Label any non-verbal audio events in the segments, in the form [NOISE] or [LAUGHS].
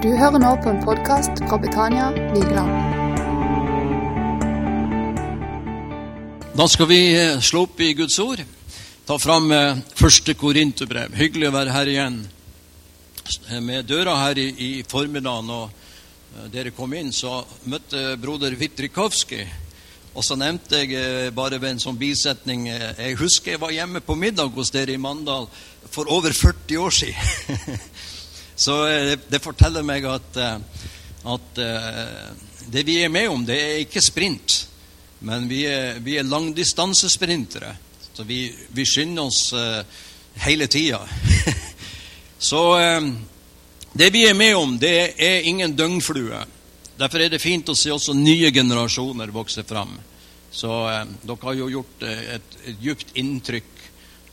Du hører nå på en podkast fra Betania Vigeland. Da skal vi eh, slå opp i Guds ord. Ta fram eh, første Korinterbrev. Hyggelig å være her igjen. Eh, Med døra her i, i formiddagen, og dere kom inn, så møtte broder Vitrikovskij. Og så nevnte jeg bare ved en sånn bisetning Jeg husker jeg var hjemme på middag hos dere i Mandal for over 40 år siden. [LAUGHS] Så eh, det, forteller meg at, eh, at eh, det vi er med om, det er ikke sprint. Men vi er, vi er langdistansesprintere. Så vi, vi skynder oss hele tida. [LAUGHS] Så det vi er med om, det er ingen døgnflue. Derfor er det fint å se også nye generasjoner vokse fram. Så dere har jo gjort et, et djupt inntrykk,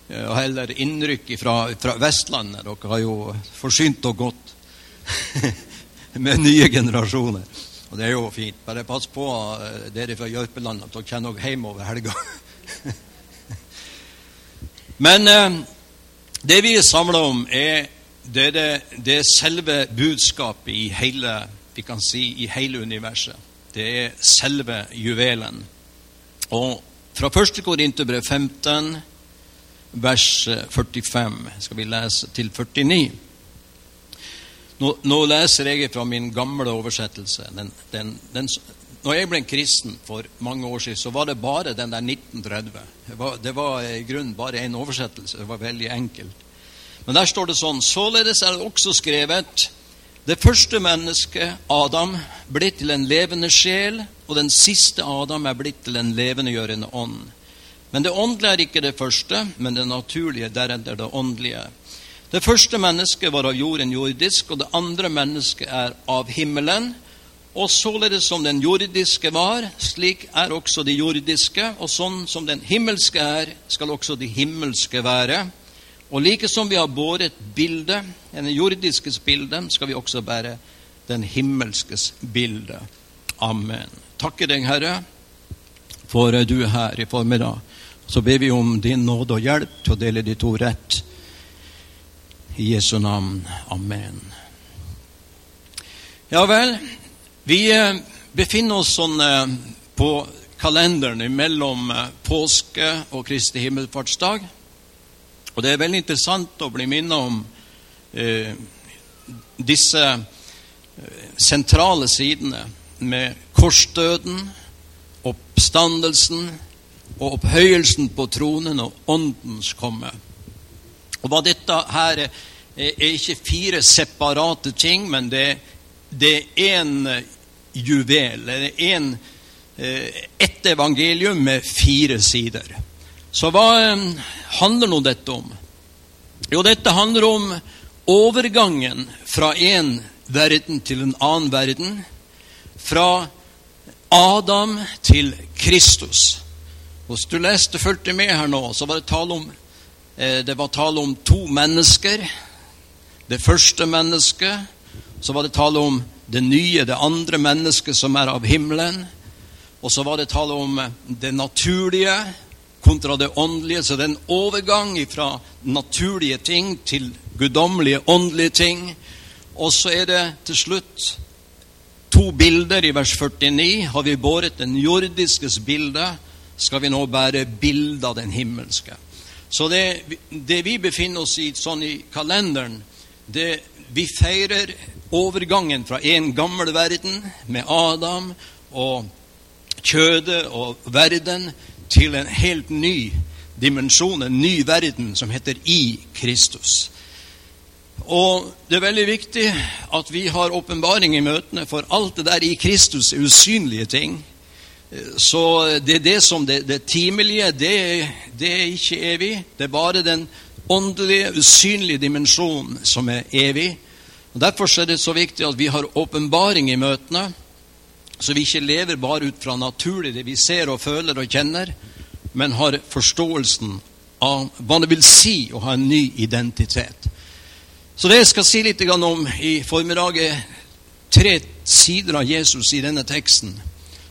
og heller innrykk fra, fra Vestlandet. Dere har jo forsynt og godt [LAUGHS] med nye generasjoner. Og det er jo fint. Bare pass på eh, dere fra Jørpeland at dere kommer dere hjem over helga. [LAUGHS] Men eh, det vi er samla om, er det, det, det selve budskapet i hele, vi kan si, i hele universet. Det er selve juvelen. Og fra 1. Korinterbrev 15, vers 45, skal vi lese til 49. Nå, nå leser jeg fra min gamle oversettelse. Den, den, den, når jeg ble kristen for mange år siden, så var det bare den der 1930. Det var, det var i grunnen bare en oversettelse. Det var veldig enkelt. Men der står det sånn Således er det også skrevet det første mennesket, Adam, ble til en levende sjel, og den siste Adam er blitt til en levendegjørende ånd. Men det åndelige er ikke det første, men det naturlige, deretter det åndelige. Det første mennesket var av jorden jordisk, og det andre mennesket er av himmelen. Og således som den jordiske var, slik er også de jordiske, og sånn som den himmelske er, skal også de himmelske være. Og like som vi har båret bildet, den jordiskes bilde, skal vi også bære den himmelskes bilde. Amen. Takker deg, Herre, for du er her i formiddag. Så ber vi om din nåde og hjelp til å dele ditt ord rett. I Jesu navn. Amen. Ja vel, vi eh, befinner oss sånn eh, på kalenderen mellom eh, påske og Kristi himmelfartsdag. Og det er veldig interessant å bli minnet om eh, disse sentrale sidene med korsdøden, oppstandelsen og opphøyelsen på tronen og åndens komme. Og hva dette her er, er ikke fire separate ting, men det, det er én juvel. Det er en, ett evangelium med fire sider. Så hva handler nå dette om? Jo, dette handler om overgangen fra en verden til en annen verden. Fra Adam til Kristus. Hvis du leste, fulgte med her nå, så var det tale om det var tale om to mennesker. Det første mennesket. Så var det tale om det nye, det andre mennesket som er av himmelen. Og så var det tale om det naturlige kontra det åndelige. Så det er en overgang fra naturlige ting til guddommelige, åndelige ting. Og så er det til slutt to bilder i vers 49. Har vi båret den jordiskes bilde, skal vi nå bære bildet av den himmelske. Så det, det, vi befinner oss i sånn i kalenderen, det, vi feirer overgangen fra en gammel verden med Adam og kjødet og verden til en helt ny dimensjon, en ny verden som heter i Kristus. Og det er veldig viktig at vi har åpenbaring i møtene, for alt det der i Kristus er usynlige ting. Så det er det som det, det timelige, det, det, er ikke evig. Det er bare den åndelige, usynlige dimensjonen som er evig. Og Derfor er det så viktig at vi har åpenbaring i møtene, så vi ikke lever bare ut fra naturlig det vi ser og føler og kjenner, men har forståelsen av hva det vil si å ha en ny identitet. Så det jeg skal si litt om i formiddag, er tre sider av Jesus i denne teksten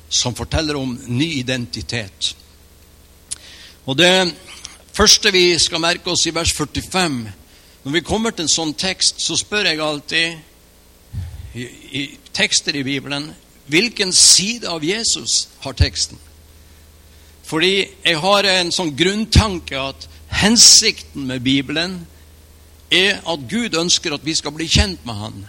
som forteller om ny identitet. Og Det første vi skal merke oss i vers 45 Når vi kommer til en sånn tekst, så spør jeg alltid i, i tekster i Bibelen, hvilken side av Jesus har teksten? Fordi jeg har en sånn grunntanke at hensikten med Bibelen er at Gud ønsker at vi skal bli kjent med Han.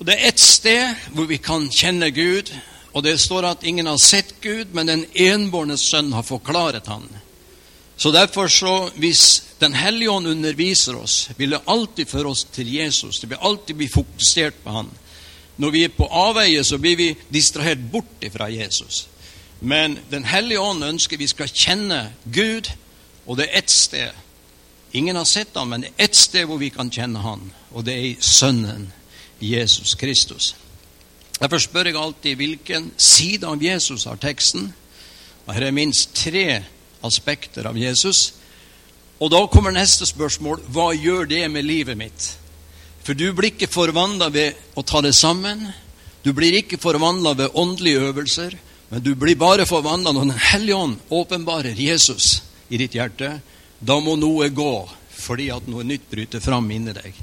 Og Det er ett sted hvor vi kan kjenne Gud, og det står at ingen har sett Gud, men den enbårne sønn har forklaret Han. Så derfor, så, hvis Den hellige ånd underviser oss, vil det alltid føre oss til Jesus. Det vil alltid bli fokusert på Han. Når vi er på avveie, så blir vi distrahert bort fra Jesus. Men Den hellige ånd ønsker vi skal kjenne Gud, og det er ett sted. Ingen har sett ham, men det er ett sted hvor vi kan kjenne Han, og det er i Sønnen Jesus Kristus. Derfor spør jeg alltid hvilken side av Jesus har teksten. Og Her er minst tre aspekter av Jesus. Og da kommer neste spørsmål hva gjør det med livet mitt? For du blir ikke forvandla ved å ta det sammen. Du blir ikke forvandla ved åndelige øvelser. Men du blir bare forvandla når Den hellige ånd åpenbarer Jesus i ditt hjerte. Da må noe gå, fordi at noe nytt bryter fram inni deg.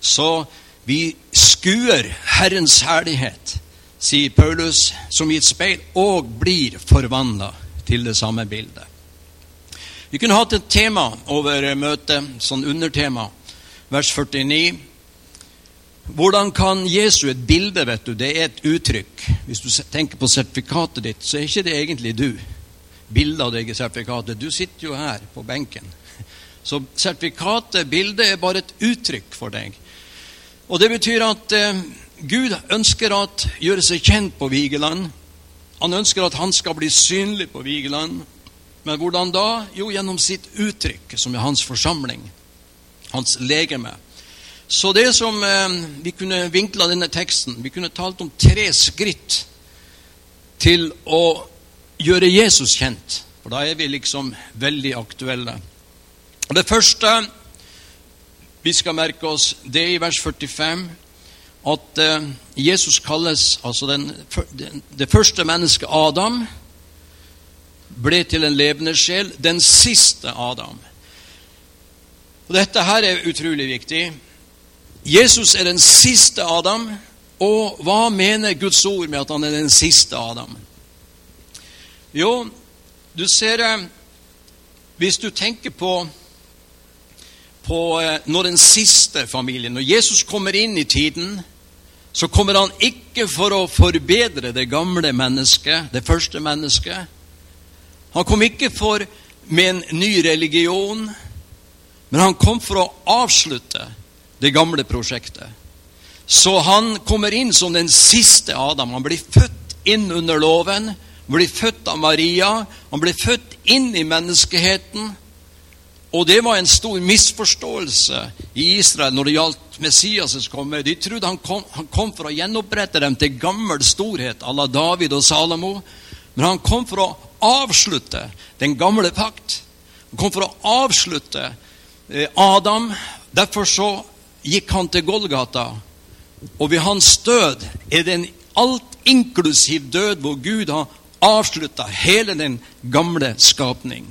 Så vi skuer Herrens herlighet, sier Paulus, som i et speil, og blir forvandla til det samme bildet. Vi kunne hatt et tema over møtet, sånn undertema, vers 49. Hvordan kan Jesu et bilde, vet du, det er et uttrykk. Hvis du tenker på sertifikatet ditt, så er ikke det egentlig du. Bildet av deg i sertifikatet. Du sitter jo her på benken. Så sertifikatet, bildet, er bare et uttrykk for deg. Og Det betyr at eh, Gud ønsker å gjøre seg kjent på Vigeland. Han ønsker at han skal bli synlig på Vigeland. Men hvordan da? Jo, gjennom sitt uttrykk, som er hans forsamling. Hans legeme. Så det som eh, Vi kunne vinkla denne teksten Vi kunne talt om tre skritt til å gjøre Jesus kjent. For da er vi liksom veldig aktuelle. Det første vi skal merke oss, det i vers 45 at eh, Jesus kalles altså den, det første mennesket, Adam, ble til en levende sjel. Den siste Adam. Og Dette her er utrolig viktig. Jesus er den siste Adam. Og hva mener Guds ord med at han er den siste Adam? Jo, du ser eh, Hvis du tenker på, på eh, når den siste familien Når Jesus kommer inn i tiden, så kommer han ikke for å forbedre det gamle mennesket, det første mennesket. Han kom ikke for med en ny religion, men han kom for å avslutte det gamle prosjektet. Så han kommer inn som den siste Adam. Han blir født inn under loven. Han blir født av Maria. Han blir født inn i menneskeheten. Og det var en stor misforståelse i Israel når det gjaldt Messias' komme. De trodde han kom, han kom for å gjenopprette dem til gammel storhet à la David og Salomo. Men han kom for å avslutte den gamle pakt. Han kom for å avslutte eh, Adam. Derfor så gikk han til Golgata, og ved hans død er det en alt inklusiv død hvor Gud har avslutta hele den gamle skapning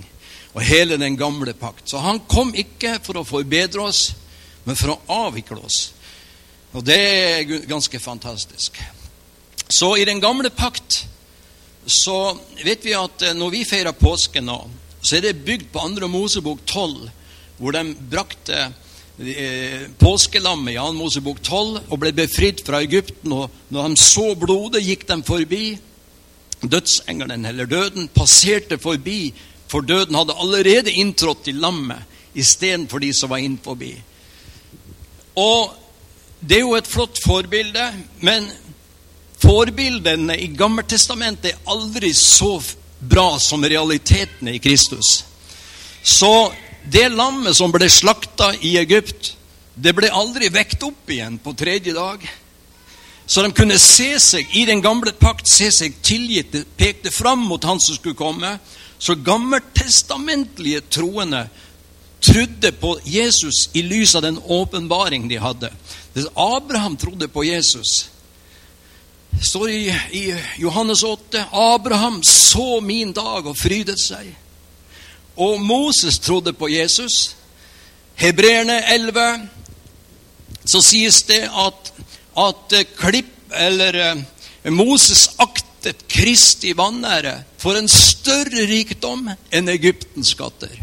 og hele den gamle pakt. Så han kom ikke for å forbedre oss, men for å avvikle oss. Og det er ganske fantastisk. Så i den gamle pakt så vet vi at eh, når vi feirer påske nå, så er det bygd på andre Mosebok 12, hvor de brakte Eh, påskelammet i 2. Mosebok 12 og ble befridd fra Egypten. og Når de så blodet, gikk de forbi. Dødsengelen, eller døden, passerte forbi, for døden hadde allerede inntrådt i lammet istedenfor de som var inn forbi. Og Det er jo et flott forbilde, men forbildene i Gammeltestamentet er aldri så bra som realitetene i Kristus. Så det lammet som ble slakta i Egypt, det ble aldri vekt opp igjen på tredje dag. Så de kunne se seg i den gamle pakt, se seg tilgitt, pekte fram mot han som skulle komme. Så gammeltestamentlige troende trodde på Jesus i lys av den åpenbaring de hadde. Abraham trodde på Jesus. Det står i, i Johannes 8 Abraham så min dag og frydet seg. Og Moses trodde på Jesus. Hebreerne 11 så sies det at at klipp, eller eh, Moses aktet Kristi vanære for en større rikdom enn Egyptens skatter.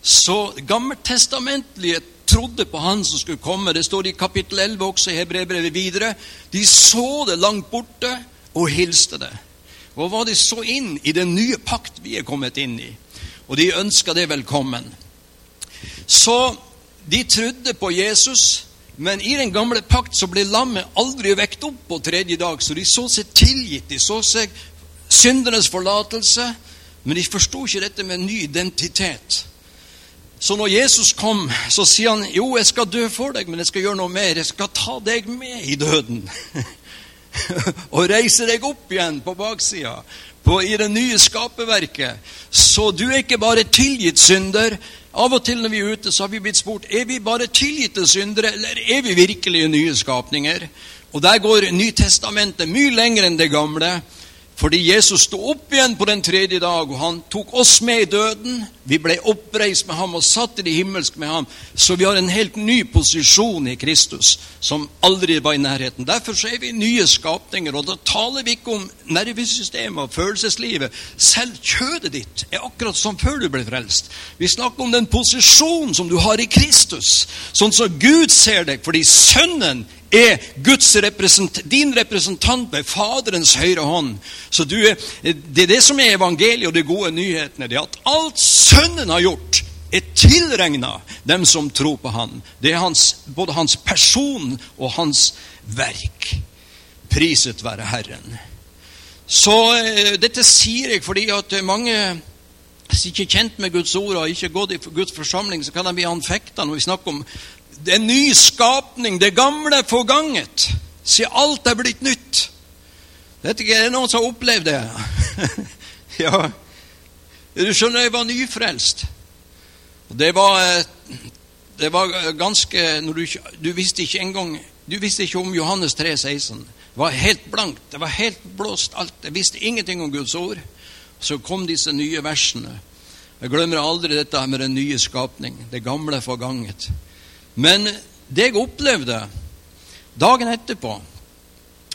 Så gammeltestamentlige trodde på han som skulle komme. Det står i kapittel 11 også i Hebrevbrevet videre. De så det langt borte og hilste det. Hva var de så inn i den nye pakt vi er kommet inn i. Og de ønska det velkommen. Så de trodde på Jesus, men i den gamle pakt så ble lammet aldri vekt opp på tredje dag. Så de så seg tilgitt. De så seg syndernes forlatelse. Men de forsto ikke dette med ny identitet. Så når Jesus kom, så sier han jo, jeg skal dø for deg, men jeg skal gjøre noe mer. Jeg skal ta deg med i døden. [LAUGHS] og reise deg opp igjen på baksida, i det nye skaperverket. Så du er ikke bare tilgitt synder. Av og til når vi er ute, så har vi blitt spurt er vi bare tilgitte syndere, eller er vi virkelig nye skapninger. Og der går Nytestamentet mye lenger enn det gamle. Fordi Jesus sto opp igjen på den tredje dag, og han tok oss med i døden. Vi ble oppreist med ham og satt i det himmelske med ham. Så vi har en helt ny posisjon i Kristus som aldri var i nærheten. Derfor så er vi nye skapninger, og da taler vi ikke om nervesystemet og følelseslivet. Selv kjødet ditt er akkurat som før du ble frelst. Vi snakker om den posisjonen som du har i Kristus, sånn som Gud ser deg, fordi Sønnen er representant, din representant ved Faderens høyre hånd. Så er, Det er det som er evangeliet og de gode nyhetene. Det er at alt Sønnen har gjort, er tilregna dem som tror på Han. Det er hans, både hans person og hans verk. Priset være Herren. Så uh, dette sier jeg fordi at mange som ikke kjent med Guds ord og ikke gått i Guds forsamling, så kan de bli anfekta når vi snakker om det er en ny skapning. Det gamle er forganget. Si alt er blitt nytt. Vet ikke, Er det noen som har opplevd det? [LAUGHS] ja. Du skjønner, jeg var nyfrelst. Det var, eh, det var ganske du, du, visste ikke engang Du visste ikke om Johannes 3, 16. Det var helt blankt. Det var helt blåst alt. Jeg visste ingenting om Guds ord. Så kom disse nye versene. Jeg glemmer aldri dette med den nye skapning. Det gamle forganget. Men det jeg opplevde dagen etterpå,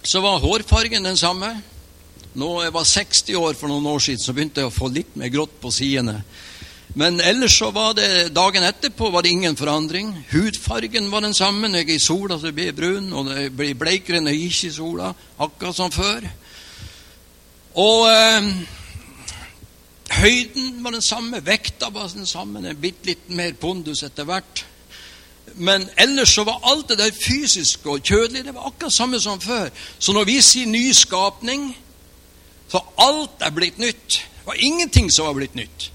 så var hårfargen den samme. Nå jeg var 60 år for noen år siden, så begynte jeg å få litt mer grått på sidene. Men ellers så var det dagen etterpå var det ingen forandring. Hudfargen var den samme. Når jeg er i sola, så blir jeg brun, og jeg blir bleikere når jeg ikke er i sola. Akkurat som før. Og eh, høyden var den samme, vekta var den samme. en bitte litt mer pondus etter hvert. Men ellers så var alt det der fysiske og kjødelige det var akkurat samme som før. Så når vi sier ny skapning, så alt er blitt nytt. Det var ingenting som var blitt nytt.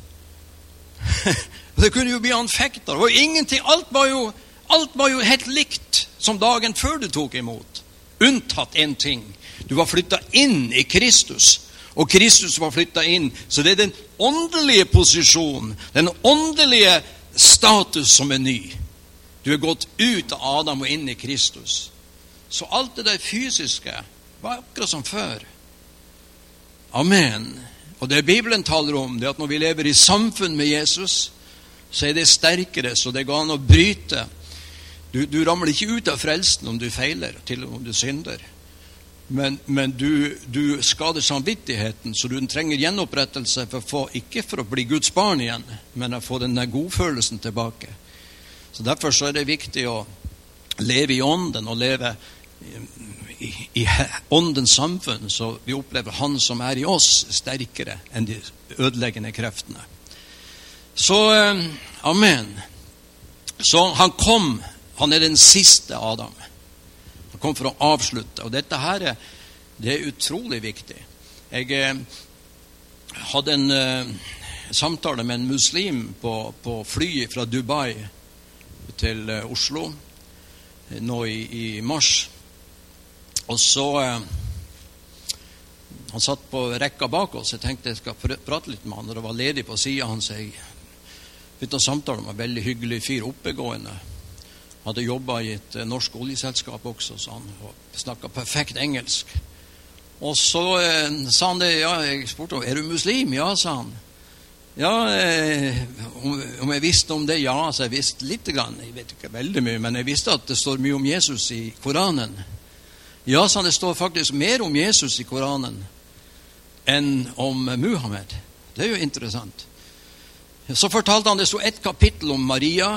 [LAUGHS] det kunne jo bli anfekta. Det var ingenting. Alt var, jo, alt var jo helt likt som dagen før du tok imot. Unntatt én ting. Du var flytta inn i Kristus. Og Kristus var flytta inn. Så det er den åndelige posisjonen, den åndelige status, som er ny. Du er gått ut av Adam og inn i Kristus. Så alt det der fysiske var akkurat som før. Amen. Og det Bibelen taler om, det er at når vi lever i samfunn med Jesus, så er det sterkere, så det går an å bryte. Du, du ramler ikke ut av frelsen om du feiler, til og med om du synder. Men, men du, du, skader samvittigheten, så du trenger gjenopprettelse, for å få, ikke for å bli Guds barn igjen, men å få den godfølelsen tilbake. Så Derfor så er det viktig å leve i ånden og leve i, i åndens samfunn, så vi opplever Han som er i oss, sterkere enn de ødeleggende kreftene. Så eh, Amen. Så han kom. Han er den siste Adam. Han kom for å avslutte. Og dette her er, det er utrolig viktig. Jeg eh, hadde en eh, samtale med en muslim på, på flyet fra Dubai til eh, Oslo eh, nå i, i mars. Og så eh, Han satt på rekka bak oss. Jeg tenkte jeg skal prate litt med han. Og det var ledig på sida hans. Jeg begynte å samtale med en veldig hyggelig fyr. Oppegående. Hadde jobba i et norsk oljeselskap også, så han snakka perfekt engelsk. Og så eh, sa han det, ja, jeg spurte om er du muslim. Ja, sa han. Ja, eh, om jeg visste om det? Ja, så jeg visste litt. Grann. Jeg vet ikke veldig mye, men jeg visste at det står mye om Jesus i Koranen. Ja, sa han, det står faktisk mer om Jesus i Koranen enn om Muhammed. Det er jo interessant. Så fortalte han det sto ett kapittel om Maria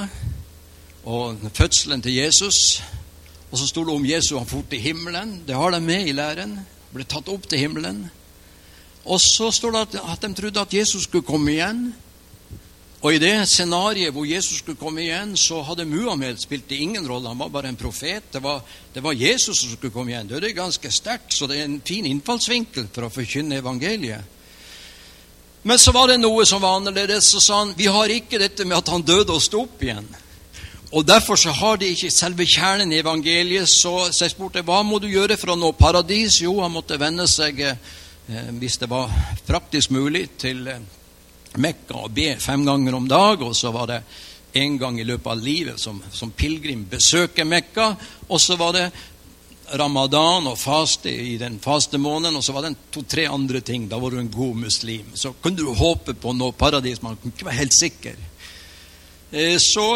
og fødselen til Jesus. Og så sto det om Jesus han for til himmelen. Det har de med i læren. Ble tatt opp til himmelen. Og så står det at, de trodde at Jesus skulle komme igjen. Og i det scenarioet hvor Jesus skulle komme igjen, så hadde Muhammed spilt ingen rolle. Han var bare en profet. Det var, det var Jesus som skulle komme igjen. Det er ganske sterkt, så det er en fin innfallsvinkel for å forkynne evangeliet. Men så var det noe som var annerledes. Så sa han vi har ikke dette med at han døde og sto opp igjen. Og Derfor så har de ikke selve kjernen i evangeliet. Så, så jeg spurte hva må du gjøre for å nå paradis. Jo, han måtte vende seg, eh, hvis det var praktisk mulig, til eh, Mekka og be fem ganger om dag. Og så var det en gang i løpet av livet som, som pilegrim besøker Mekka. Og så var det ramadan og faste i den faste måneden, og så var det to-tre andre ting. Da var du en god muslim. Så kunne du håpe på noe paradis. Man kunne ikke være helt sikker. Eh, så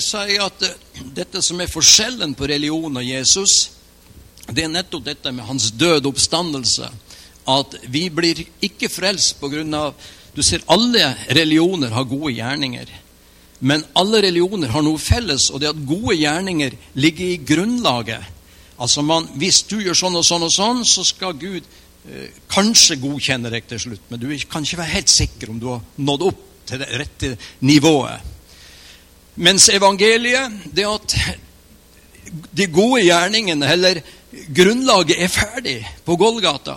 sier jeg at eh, dette som er forskjellen på religion og Jesus, det er nettopp dette med hans død oppstandelse. At vi blir ikke frelst av Du ser, alle religioner har gode gjerninger. Men alle religioner har noe felles, og det er at gode gjerninger ligger i grunnlaget. Altså man, Hvis du gjør sånn og sånn og sånn, så skal Gud eh, kanskje godkjenne deg til slutt. Men du kan ikke være helt sikker om du har nådd opp til det rette nivået. Mens evangeliet, det at de gode gjerningene, eller grunnlaget, er ferdig på Golgata.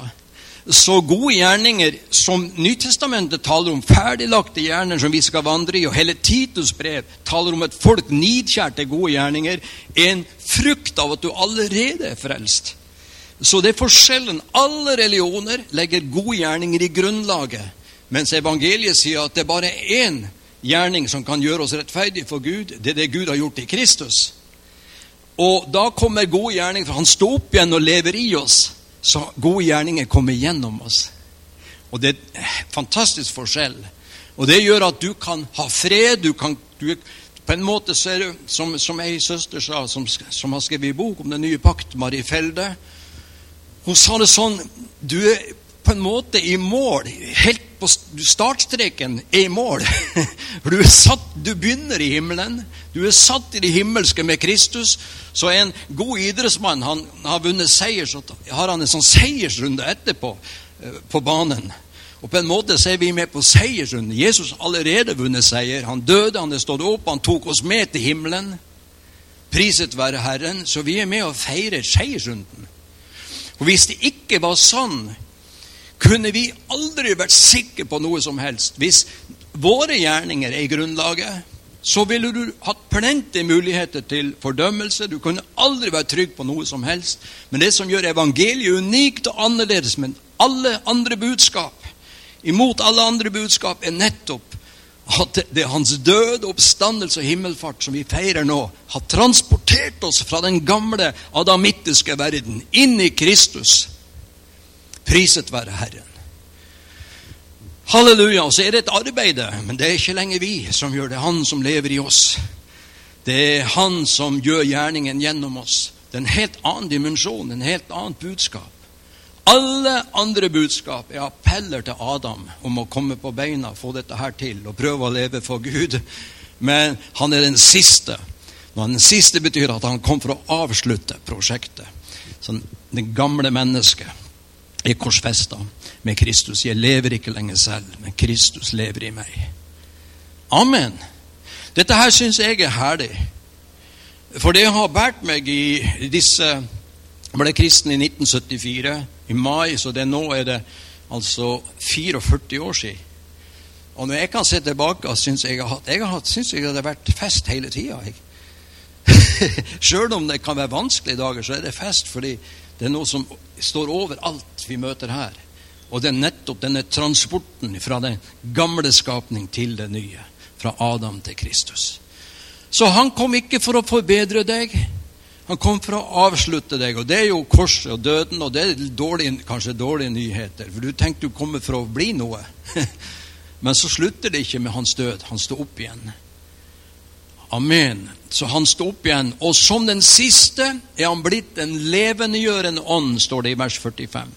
Så gode gjerninger som Nytestamentet taler om, ferdiglagte gjerninger som vi skal vandre i, og hele Titus brev taler om et folk nidkjært til gode gjerninger, er en frukt av at du allerede er frelst. Så det er forskjellen. Alle religioner legger gode gjerninger i grunnlaget, mens evangeliet sier at det er bare er én gjerning som kan gjøre oss rettferdige for Gud. Det er det Gud har gjort i Kristus. Og da kommer gode gjerninger, for han står opp igjen og lever i oss. Så gode gjerninger kommer gjennom oss. Og det er en fantastisk forskjell. Og det gjør at du kan ha fred. du kan, du, På en måte så er det, som, som ei søster sa, som, som har skrevet i bok om den nye pakt, Marie Felde Hun sa det sånn Du er på en måte i mål. Helt på startstreken er i mål. [LAUGHS] For du, er satt, du begynner i himmelen. Du er satt i det himmelske med Kristus. Så en god idrettsmann han har vunnet seier, så har han en sånn seiersrunde etterpå eh, på banen. Og på en måte så er vi med på seiersrunden. Jesus har allerede vunnet seier. Han døde, han er stått opp, han tok oss med til himmelen. Priset være Herren. Så vi er med og feirer seiersrunden. Og hvis det ikke var sånn, kunne vi aldri vært sikre på noe som helst. Hvis våre gjerninger er i grunnlaget, så ville du hatt plenty muligheter til fordømmelse. Du kunne aldri vært trygg på noe som helst. Men det som gjør evangeliet unikt og annerledes med alle andre budskap, imot alle andre budskap, er nettopp at det er hans død, oppstandelse og himmelfart som vi feirer nå, har transportert oss fra den gamle adamittiske verden inn i Kristus Priset være Herren. Halleluja. Og så er det et arbeid, men det er ikke lenger vi som gjør det. Han som lever i oss. Det er Han som gjør gjerningen gjennom oss. Det er en helt annen dimensjon, en helt annet budskap. Alle andre budskap er appeller til Adam om å komme på beina, få dette her til og prøve å leve for Gud. Men han er den siste. Når den siste betyr at han kom for å avslutte prosjektet. Sånn, det gamle mennesket er korsfesta med Kristus. Jeg lever ikke lenger selv, men Kristus lever i meg. Amen. Dette her syns jeg er herlig. For det har båret meg i disse Jeg ble kristen i 1974, i mai, så det nå er det altså 44 år siden. Og når jeg kan se tilbake, syns jeg, jeg, synes jeg det har vært fest hele tida. [LAUGHS] Sjøl om det kan være vanskelige dager, så er det fest fordi det er noe som står over alt vi møter her. Og det er nettopp denne transporten fra den gamle skapning til det nye. Fra Adam til Kristus. Så han kom ikke for å forbedre deg. Han kom for å avslutte deg. Og det er jo korset og døden, og det er dårlige, kanskje dårlige nyheter. For du tenkte du kommer for å bli noe. [LAUGHS] Men så slutter det ikke med hans død. Han står opp igjen. Amen. Så han sto opp igjen. Og som den siste er han blitt en levendegjørende ånd, står det i vers 45.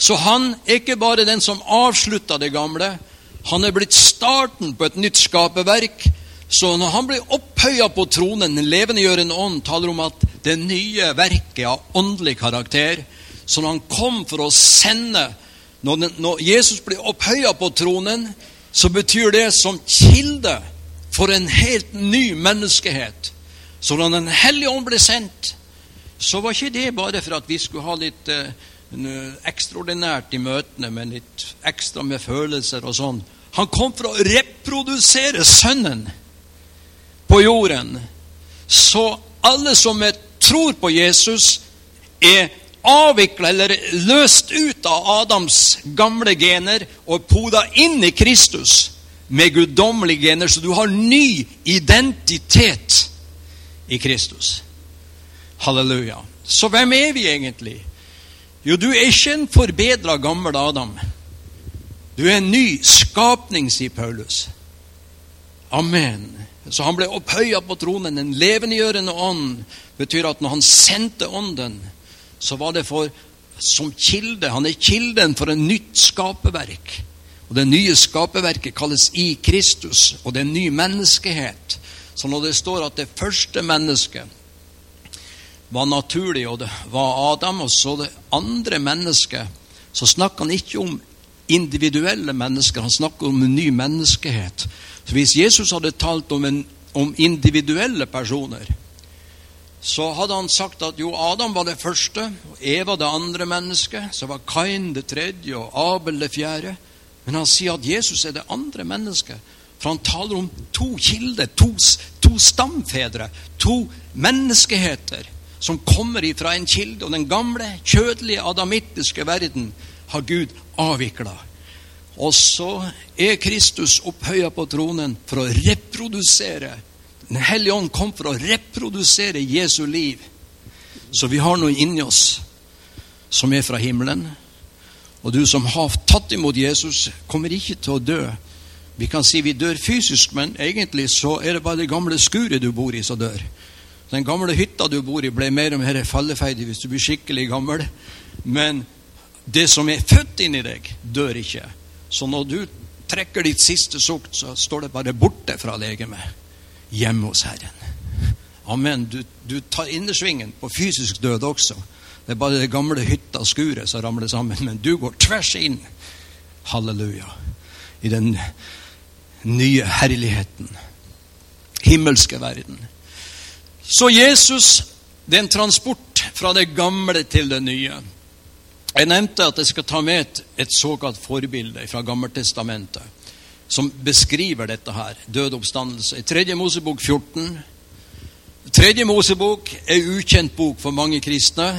Så han er ikke bare den som avslutta det gamle, han er blitt starten på et nytt skaperverk. Så når han blir opphøya på tronen, den levendegjørende ånd, taler om at det nye verket av åndelig karakter, når han kom for å sende Når, når Jesus blir opphøya på tronen, så betyr det som kilde for en helt ny menneskehet. Så da Den hellige ånd ble sendt, så var ikke det bare for at vi skulle ha litt eh, ekstraordinært i møtene, men litt ekstra med følelser og sånn. Han kom for å reprodusere Sønnen på jorden. Så alle som tror på Jesus, er avvikla eller løst ut av Adams gamle gener og poda inn i Kristus med guddommelige gener, så du har ny identitet i Kristus. Halleluja. Så hvem er vi egentlig? Jo, du er ikke en forbedra gammel Adam. Du er en ny skapning, sier Paulus. Amen. Så han ble opphøya på tronen. En levendegjørende ånd betyr at når han sendte ånden, så var det for, som kilde. Han er kilden for en nytt skaperverk. Og Det nye skaperverket kalles i Kristus, og det er en ny menneskehet. Så når det står at det første mennesket var naturlig, og det var Adam, og så det andre mennesket, så snakker han ikke om individuelle mennesker, han snakker om en ny menneskehet. Så Hvis Jesus hadde talt om, en, om individuelle personer, så hadde han sagt at jo, Adam var det første, og Eva det andre mennesket, så var Kain det tredje, og Abel det fjerde. Men han sier at Jesus er det andre mennesket. For han taler om to kilder, to, to stamfedre, to menneskeheter som kommer ifra en kilde. Og den gamle, kjødelige, adamittiske verden har Gud avvikla. Og så er Kristus opphøya på tronen for å reprodusere den hellige ånd kom for å reprodusere Jesu liv. Så vi har noe inni oss som er fra himmelen. Og du som har tatt imot Jesus, kommer ikke til å dø. Vi kan si vi dør fysisk, men egentlig så er det bare det gamle skuret du bor i, som dør. Den gamle hytta du bor i, ble mer og mer fallefeidig hvis du blir skikkelig gammel. Men det som er født inni deg, dør ikke. Så når du trekker ditt siste sukt, så står det bare borte fra legemet hjemme hos Herren. Amen. Du, du tar innersvingen på fysisk død også. Det er bare det gamle hytta skuret som ramler sammen. Men du går tvers inn, halleluja, i den nye herligheten. Himmelske verden. Så Jesus, det er en transport fra det gamle til det nye. Jeg nevnte at jeg skal ta med et, et såkalt forbilde fra Gammeltestamentet som beskriver dette her, død oppstandelse. I Tredje Mosebok 14. Tredje Mosebok er ukjent bok for mange kristne.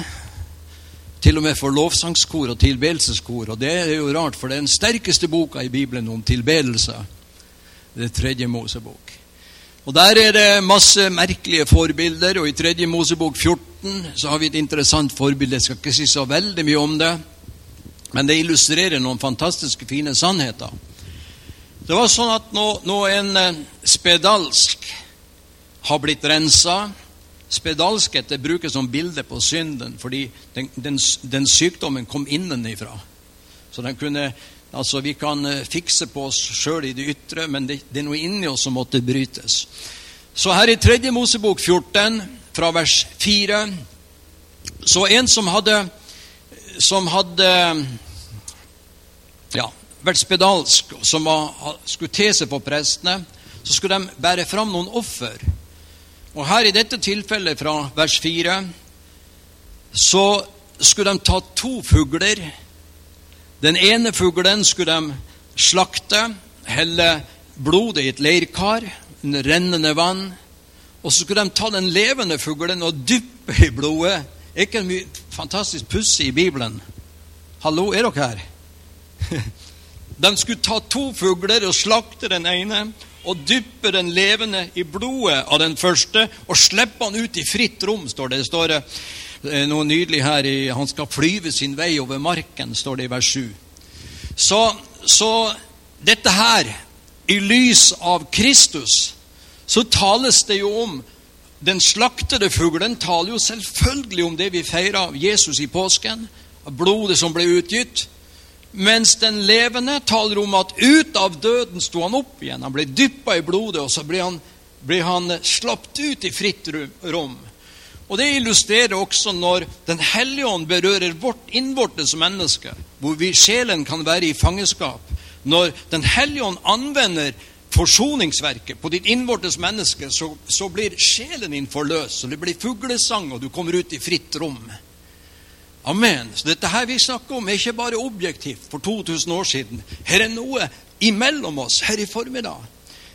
Til og med for lovsangskor og tilbedelseskor. Og det er jo rart, for det er den sterkeste boka i Bibelen om tilbedelse. Det er Tredje Mosebok. Og Der er det masse merkelige forbilder, og i Tredje Mosebok 14 så har vi et interessant forbilde. Jeg skal ikke si så veldig mye om det, men det illustrerer noen fantastiske, fine sannheter. Det var sånn at når, når en eh, spedalsk har blitt rensa Spedalskhet det brukes som bilde på synden fordi den, den, den sykdommen kom innenfra. Så den kunne, altså Vi kan eh, fikse på oss sjøl i det ytre, men det, det, er noe inni oss som måtte brytes. Så her i 3. Mosebok 14, fra vers 4, så en som hadde, som hadde ja, vært spedalsk, som var, skulle te seg på prestene, så skulle de bære fram noen offer. Og her i dette tilfellet, fra vers 4, så skulle de ta to fugler. Den ene fuglen skulle de slakte, helle blodet i et leirkar under rennende vann. Og så skulle de ta den levende fuglen og dyppe i blodet. Er ikke mye fantastisk pussig i Bibelen? Hallo, er dere her? [LAUGHS] De skulle ta to fugler og slakte den ene og dypper den levende i blodet av den første og slipper han ut i fritt rom, står det. Det står eh, noe nydelig her i Han skal flyve sin vei over marken, står det i vers 7. Så, så dette her, i lys av Kristus, så tales det jo om den slaktede fuglen taler jo selvfølgelig om det vi feirer av Jesus i påsken, av blodet som ble utgitt. Mens den levende taler om at ut av døden sto han opp igjen. Han ble dyppa i blodet, og så ble han, ble han slapt ut i fritt rom. Og Det illustrerer også når Den hellige ånd berører vårt innvortes menneske, hvor vi sjelen kan være i fangenskap. Når Den hellige ånd anvender forsoningsverket på ditt innvortes menneske, så, så blir sjelen din forløst. og det blir fuglesang, og du kommer ut i fritt rom. Amen. Så dette her vi snakker om, er ikke bare objektivt for 2000 år siden. Her er noe imellom oss her i formiddag.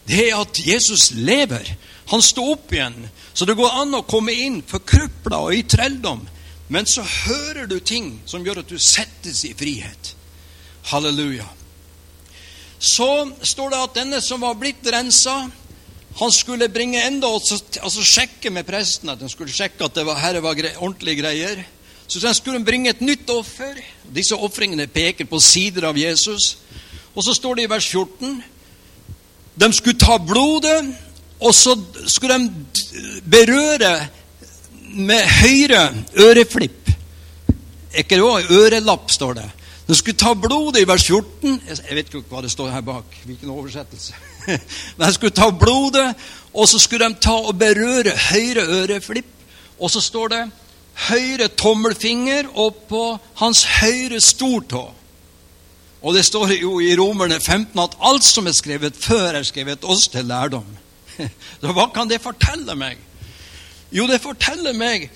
Det er at Jesus lever. Han står opp igjen. Så det går an å komme inn forkrøpla og i trelldom. Men så hører du ting som gjør at du settes i frihet. Halleluja. Så står det at denne som var blitt rensa, han skulle bringe enda, altså, altså sjekke med presten at han skulle sjekke at det var, herre var gre ordentlige greier. Så den skulle bringe et nytt offer. Disse ofringene peker på sider av Jesus. Og så står det i vers 14 De skulle ta blodet, og så skulle de berøre med høyre øreflipp. Ikke det? Ørelapp, står det. De skulle ta blodet i vers 14. Jeg vet ikke hva det står her bak. hvilken oversettelse. [LAUGHS] De skulle ta blodet, og så skulle de ta og berøre høyre øreflipp. Og så står det høyre tommelfinger og på hans høyre stortå. Og det står jo i Romerne 15 at alt som er skrevet før, er skrevet oss til lærdom. [LAUGHS] Så hva kan det fortelle meg? Jo, det forteller meg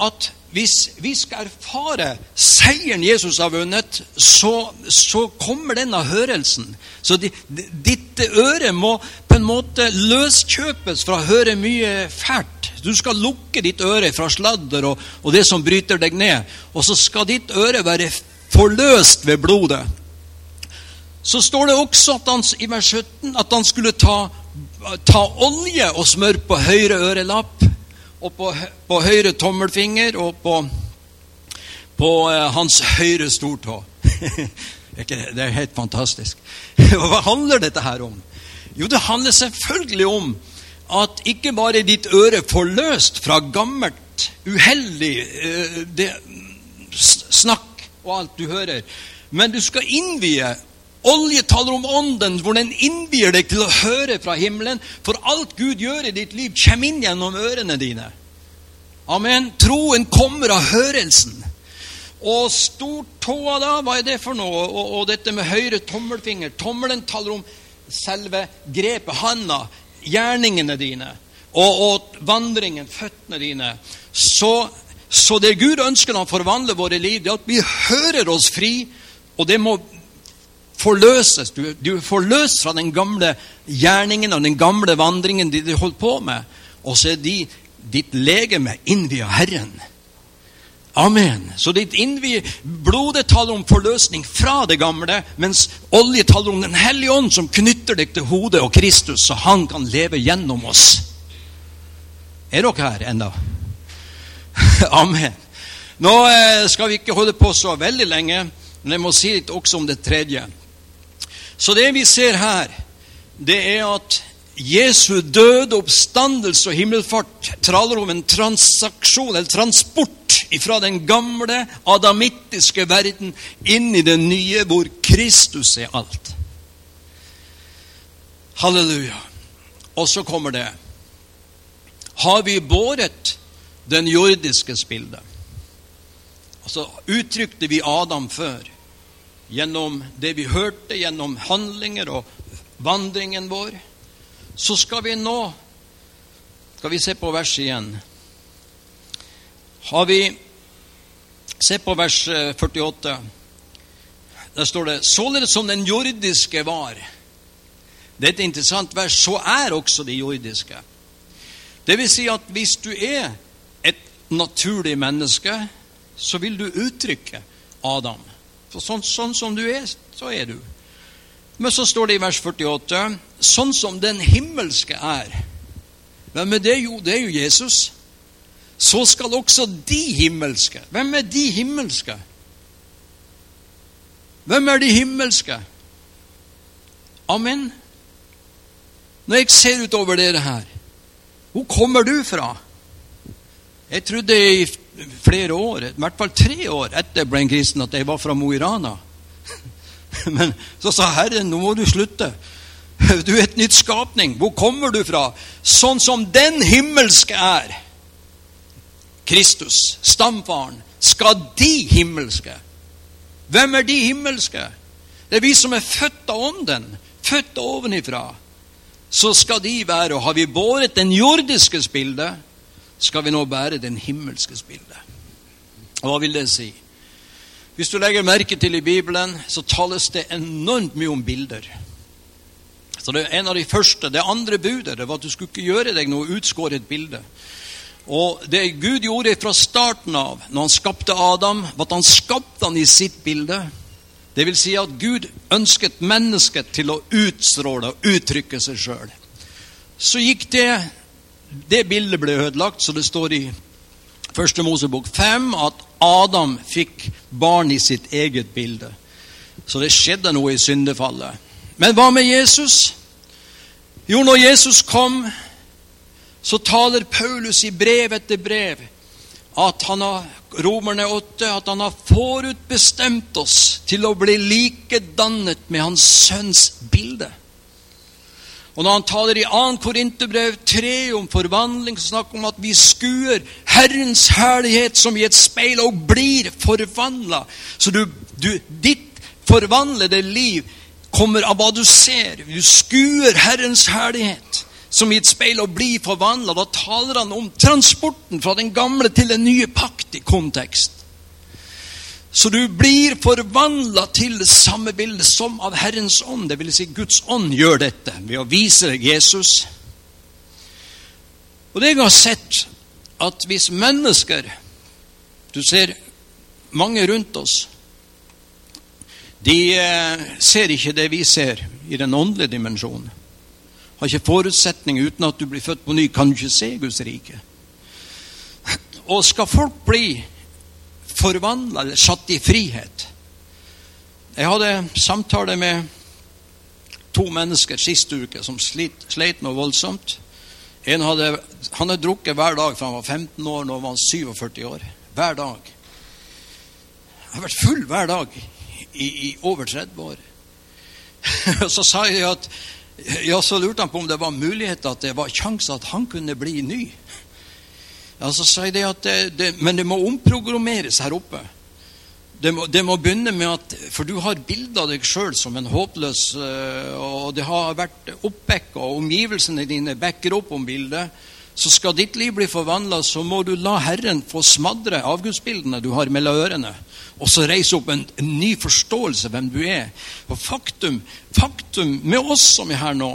at hvis vi skal erfare seieren Jesus har vunnet, så, så kommer denne hørelsen. Så ditt øre må på en måte løskjøpes fra å høre mye fælt. Du skal lukke ditt øre fra sladder og, og det som bryter deg ned. Og så skal ditt øre være forløst ved blodet. Så står det også han, i vers 17 at han skulle ta, ta olje og smør på høyre ørelapp og på, på høyre tommelfinger og på, på eh, hans høyre stortå. [LAUGHS] det er helt fantastisk. [LAUGHS] Hva handler dette her om? Jo, det handler selvfølgelig om at ikke bare ditt øre forløst fra gammelt, uheldig eh, det, snakk og alt du hører, men du skal innvie Olje taler om ånden, hvor den innvier deg til å høre fra himmelen. For alt Gud gjør i ditt liv, kommer inn gjennom ørene dine. Amen. Troen kommer av hørelsen. Og stortåa, da, hva er det for noe? Og, og, dette med høyre tommelfinger. Tommelen taler om selve grepet, handa, gjerningene dine. Og, og vandringen, føttene dine. Så, så det Gud ønsker å forvandle våre liv, det er at vi hører oss fri. Og det må forløses. Du, du forløst fra den gamle gjerningen og den gamle vandringen de holdt på med. Og så er de, ditt legeme innvia Herren. Amen. Så ditt innvie, blodet taler om forløsning fra det gamle, mens olje taler om Den hellige ånd, som knytter deg til hodet og Kristus, så han kan leve gjennom oss. Er dere her ennå? [LAUGHS] Amen. Nå eh, skal vi ikke holde på så veldig lenge, men jeg må si litt også om det tredje. Så det vi ser her, det er at Jesu død, oppstandelse og himmelfart taler om en transaksjon, eller transport, fra den gamle adamittiske verden inn i den nye, hvor Kristus er alt. Halleluja. Og så kommer det Har vi båret den jordiske bildet? Altså uttrykte vi Adam før gjennom det vi hørte, gjennom handlinger og vandringen vår, så skal vi nå Skal vi se på verset igjen? Har vi Se på vers 48. Eh, Der står det således som den jordiske var. Det er et interessant vers. Så er også de jordiske. Det vil si at hvis du er et naturlig menneske, så vil du uttrykke Adam. For sånn, sånn, som du er, så er du. Men så står det i vers 48 sånn som den himmelske er. Hvem er det? Jo, det er jo Jesus. Så skal også de himmelske Hvem er de himmelske? Hvem er de himmelske? Amen. når jeg ser utover dere her, hvor kommer du fra? Jeg trodde i flere år, i hvert fall tre år etter jeg ble en kristen, at jeg var fra Mo i Rana. [LAUGHS] Men så sa Herren, nå må du slutte. [LAUGHS] Du er et nytt skapning. Hvor kommer du fra? Sånn som den himmelske er. Kristus, stamfaren, skal de himmelske. Hvem er de himmelske? Det er vi som er født av Ånden, født ovenifra. Så skal de være, og har vi båret den jordiske bilde, skal vi nå bære den himmelske bilde. Hva vil det si? Hvis du legger merke til i Bibelen, så tales det enormt mye om bilder. Så det er en av de første, Det andre budet det var at du skulle ikke gjøre deg noe utskåret bilde. Og Det Gud gjorde fra starten av, når han skapte Adam, var at han skapte han i sitt bilde. Det vil si at Gud ønsket mennesket til å utstråle og uttrykke seg sjøl. Så gikk det Det bildet ble ødelagt, så det står i Første Mosebok 5 at Adam fikk barn i sitt eget bilde. Så det skjedde noe i syndefallet. Men hva med Jesus? Jo, når Jesus kom, så taler Paulus i brev etter brev at han har Romerne 8, at han har forutbestemt oss til å bli likedannet med hans sønns bilde. Og når han taler i 2. Korinterbrev 3 om forvandling, så snakker han om at vi skuer Herrens herlighet som i et speil og blir forvandla. Så du, du, ditt forvandlede liv kommer av hva du ser. Du skuer Herrens herlighet som i et speil og blir forvandla. Da taler han om transporten fra den gamle til den nye pakt i kontekst. Så du blir forvandla til det samme bildet som av Herrens ånd. Det vil si Guds ånd gjør dette ved å vise deg Jesus. Og det jeg har sett, at hvis mennesker Du ser mange rundt oss. De eh, ser ikke det vi ser i den åndelige dimensjonen. Har ikke forutsetning uten at du blir født på ny, kan du ikke se Guds rike. Og skal folk bli forvandla eller satt i frihet. Jeg hadde samtale med to mennesker sist uke som slit, sleit noe voldsomt. En hadde, han hadde drukket hver dag fra han var 15 år, nå var han 47 år. Hver dag. Han har vært full hver dag i, i over 30 år. [LAUGHS] så sa jeg at ja, så lurte han på om det var mulighet at det var sjanse at han kunne bli ny. Ja, så sier at det, det, Men det må omprogrammeres her oppe. Det må, det må, begynne med at For du har bilde av deg sjøl som en håpløs eh, Og det har vært oppbacka, og omgivelsene dine backer opp om bildet. Så skal ditt liv bli forvandla, så må du la Herren få smadre avgudsbildene du har mellom ørene. Og så reise opp en, en ny forståelse av hvem du er. Og faktum, faktum med oss som er her nå,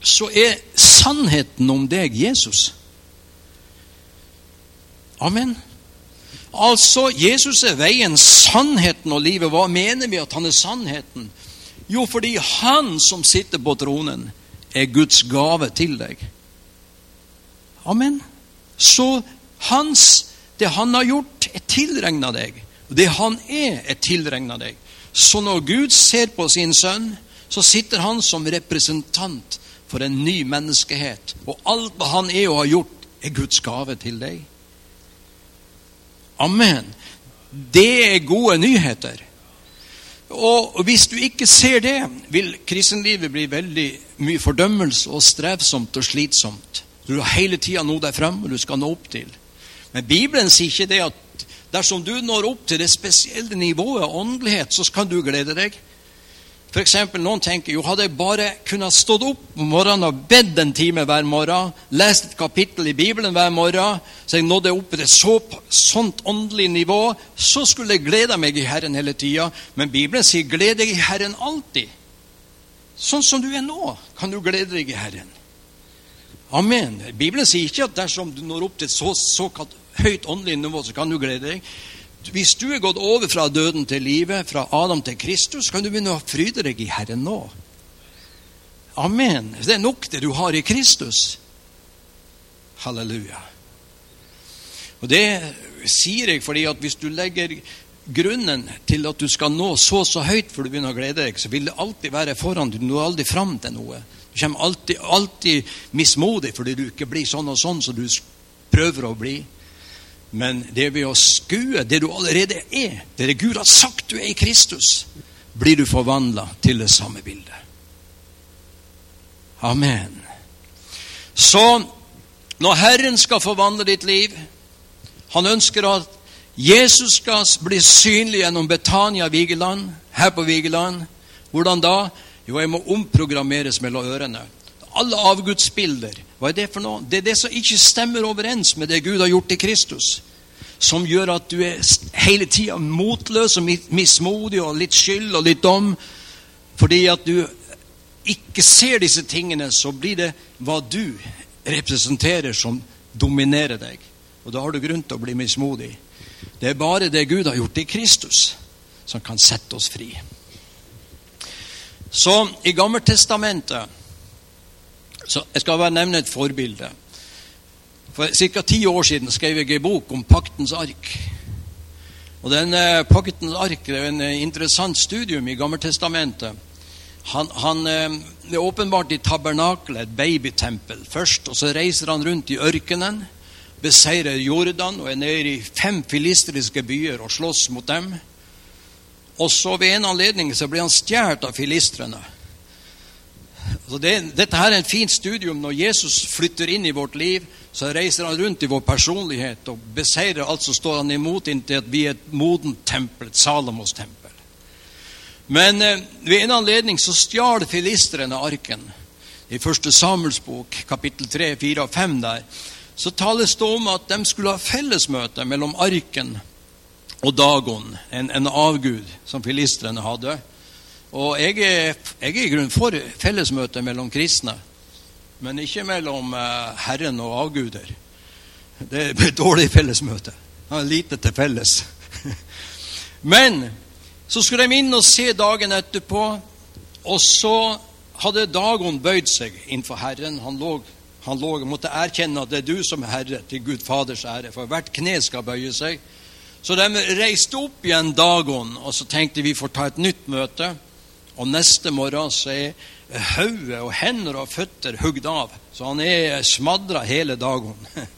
så er sannheten om deg Jesus. Amen. Altså, Jesus er veien, sannheten og livet. Hva mener vi at han er sannheten? Jo, fordi han som sitter på tronen, er Guds gave til deg. Amen. Så hans, det han har gjort, er tilregna deg. Det han er, er tilregna deg. Så når Gud ser på sin sønn, så sitter han som representant for en ny menneskehet. Og alt hva han er og har gjort, er Guds gave til deg. Amen. Det er gode nyheter. Og hvis du ikke ser det, vil kristenlivet bli veldig mye fordømmelse og strevsomt og slitsomt. Du har hele tida noe der fremme du skal nå opp til. Men Bibelen sier ikke det at dersom du når opp til det spesielle nivået av åndelighet, så kan du glede deg. For eksempel, Noen tenker jo hadde jeg bare kunnet stått opp om morgenen og bedt en time hver morgen, lest et kapittel i Bibelen hver morgen, så jeg nådde opp til et så, sånt åndelig nivå, så skulle jeg glede meg i Herren hele tida. Men Bibelen sier 'gled deg i Herren alltid'. Sånn som du er nå, kan du glede deg i Herren. Amen. Bibelen sier ikke at dersom du når opp til et så, såkalt høyt åndelig nivå, så kan du glede deg. Hvis du er gått over fra døden til livet, fra Adam til Kristus, kan du begynne å fryde deg i Herren nå. Amen. Det er nok det du har i Kristus. Halleluja. Og Det sier jeg fordi at hvis du legger grunnen til at du skal nå så så høyt før du begynner å glede deg, så vil det alltid være foran. Du når aldri fram til noe. Du kommer alltid, alltid mismodig fordi du ikke blir sånn og sånn som du prøver å bli. Men det ved å skue det du allerede er, det det Gud har sagt du er i Kristus, blir du forvandla til det samme bildet. Amen. Så når Herren skal forvandle ditt liv Han ønsker at Jesus skal bli synlig gjennom Betania Vigeland, her på Vigeland. Hvordan da? Jo, jeg må omprogrammeres mellom ørene. Alle avgudsbilder. Hva er det for noe? Det er det som ikke stemmer overens med det Gud har gjort i Kristus. Som gjør at du er hele tida motløs og mismodig og litt skyld og litt dom. Fordi at du ikke ser disse tingene, så blir det hva du representerer, som dominerer deg. Og da har du grunn til å bli mismodig. Det er bare det Gud har gjort i Kristus, som kan sette oss fri. Så i Gammeltestamentet så Jeg skal bare nevne et forbilde. For ca. ti år siden skrev jeg en bok om paktens ark. Og den eh, Paktens ark er en eh, interessant studium i Gammeltestamentet. Han, han eh, er åpenbart i tabernakelet, et babytempel, først. Og så reiser han rundt i ørkenen, beseirer Jordan og er nede i fem filistriske byer og slåss mot dem. Og så ved en anledning så blir han stjålet av filistrene. Altså det, dette her er en fint studium. Når Jesus flytter inn i vårt liv, så reiser han rundt i vår personlighet og beseirer alt som står han imot, inntil at vi er et modent tempel, et Salomos tempel. Men eh, ved en anledning så stjal filistrene arken. I første Samuels bok, kapittel 3, 4 og 5 der, så tales det om at de skulle ha fellesmøte mellom arken og Dagon, en, en avgud som filistrene hadde. Og jeg er, jeg er i grunnen for fellesmøte mellom kristne, men ikke mellom eh, Herren og avguder. Det er et dårlig fellesmøte. Har lite til felles. [LAUGHS] men så skulle de inn og se dagen etterpå, og så hadde Dagon bøyd seg innenfor Herren. Han, lå, han lå, måtte erkjenne at det er du som er Herre, til Gud Faders ære, for hvert kne skal bøye seg. Så de reiste opp igjen Dagon, og så tenkte vi får ta et nytt møte. Og neste morgen så er hodet og hender og føtter hugd av, så han er smadra hele Dagon. [LAUGHS]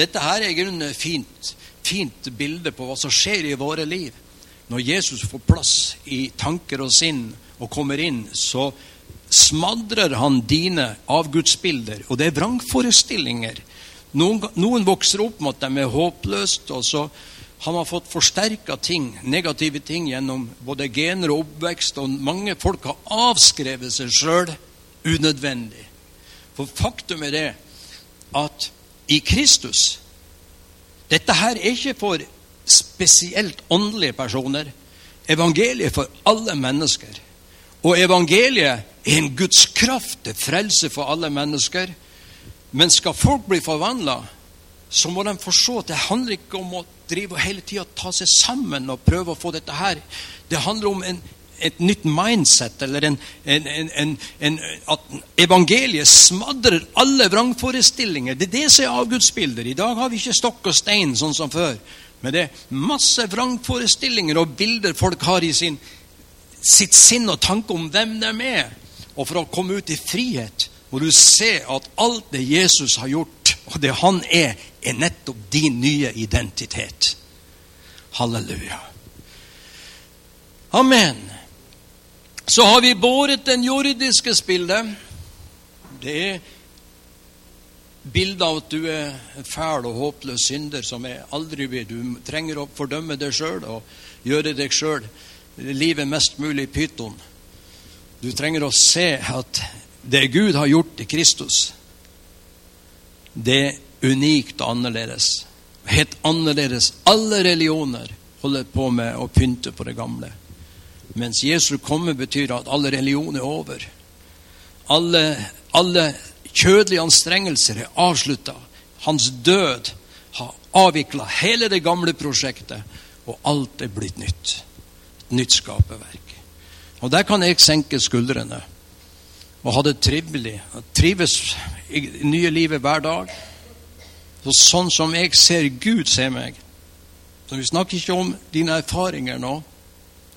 Dette her er i grunnen et fint, fint bilde på hva som skjer i våre liv. Når Jesus får plass i tanker og sinn og kommer inn, så smadrer han dine avgudsbilder. Og det er vrangforestillinger. Noen, noen vokser opp med at de er håpløst, og så har fått forsterka ting, negative ting gjennom både gener og oppvekst. Og mange folk har avskrevet seg sjøl unødvendig. For faktum er det at i Kristus Dette her er ikke for spesielt åndelige personer. Evangeliet for alle mennesker. Og evangeliet er en Guds kraft til frelse for alle mennesker. Men skal folk bli forvandla, så må de forstå at det handler ikke om å drive hele tida ta seg sammen og prøve å få dette her. Det handler om en, et nytt mindset, eller en, en, at evangeliet smadrer alle vrangforestillinger. Det er det som er avgudsbilder. I dag har vi ikke stokk og stein sånn som før. Men det er masse vrangforestillinger og bilder folk har i sin, sitt sinn og tanke om hvem de er. Og for å komme ut i frihet må du se at alt det Jesus har gjort, og det han er, er nettopp din nye identitet. Halleluja. Amen. Så har vi båret den jordiske spillet. Det er bildet av at du er en fæl og håpløs synder som er aldri blir Du trenger å fordømme deg sjøl og gjøre deg sjøl livet mest mulig pyton. Du trenger å se at det Gud har gjort i Kristus, det er unikt og annerledes. Helt annerledes. Alle religioner holder på med å pynte på det gamle. Mens Jesu komme betyr at alle religioner er over. Alle, alle kjødelige anstrengelser er avslutta. Hans død har avvikla hele det gamle prosjektet, og alt er blitt nytt. Et nytt skaperverk. Og der kan jeg senke skuldrene og ha det trivelig. Trives i nye livet hver dag. Så sånn som jeg ser Gud se meg. Så Vi snakker ikke om dine erfaringer nå.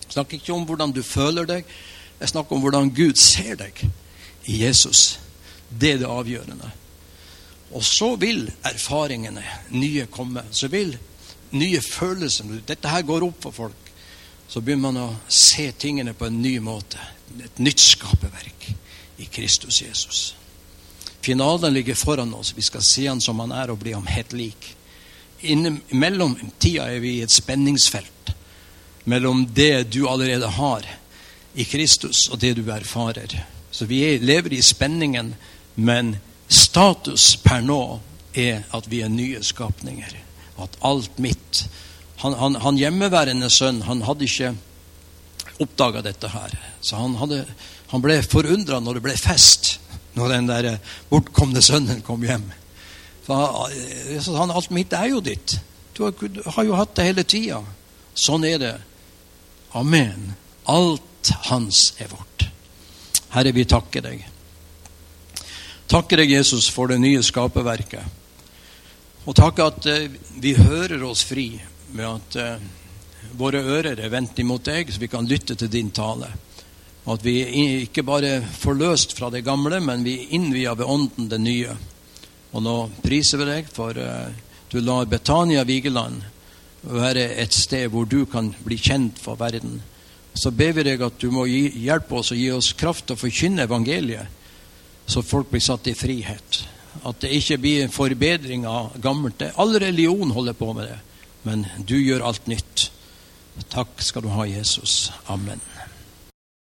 Vi snakker ikke om hvordan du føler deg. Jeg snakker om hvordan Gud ser deg i Jesus. Det er det avgjørende. Og så vil erfaringene nye komme. Så vil nye følelser Dette her går opp for folk. Så begynner man å se tingene på en ny måte. Et nytt skaperverk i Kristus Jesus. Finalen ligger foran oss. Vi skal se han som han er, og bli ham helt lik. Mellom tida er vi i et spenningsfelt mellom det du allerede har i Kristus, og det du erfarer. Så vi lever i spenningen, men status per nå er at vi er nye skapninger. At alt mitt Han, han, han hjemmeværende sønn han hadde ikke oppdaga dette her. Så han, hadde, han ble forundra når det ble fest, når den der bortkomne sønnen kom hjem. For han, alt mitt er jo ditt. Du har, du har jo hatt det hele tida. Sånn er det. Amen. Alt hans er vårt. Herre, vi takker deg. Takker deg, Jesus, for det nye skaperverket. Og takker at eh, vi hører oss fri med at eh, våre ører er vendt imot deg, så vi kan lytte til din tale. Og at vi ikke bare får løst fra det gamle, men vi innvier ved ånden det nye. Og nå priser vi deg for uh, du lar Betania Vigeland være et sted hvor du kan bli kjent for verden. Så ber vi deg at du må gi, hjelpe oss og gi oss kraft til å forkynne evangeliet så folk blir satt i frihet. At det ikke blir forbedring av gammelt. All religion holder på med det, men du gjør alt nytt. Takk skal du ha, Jesus. Amen.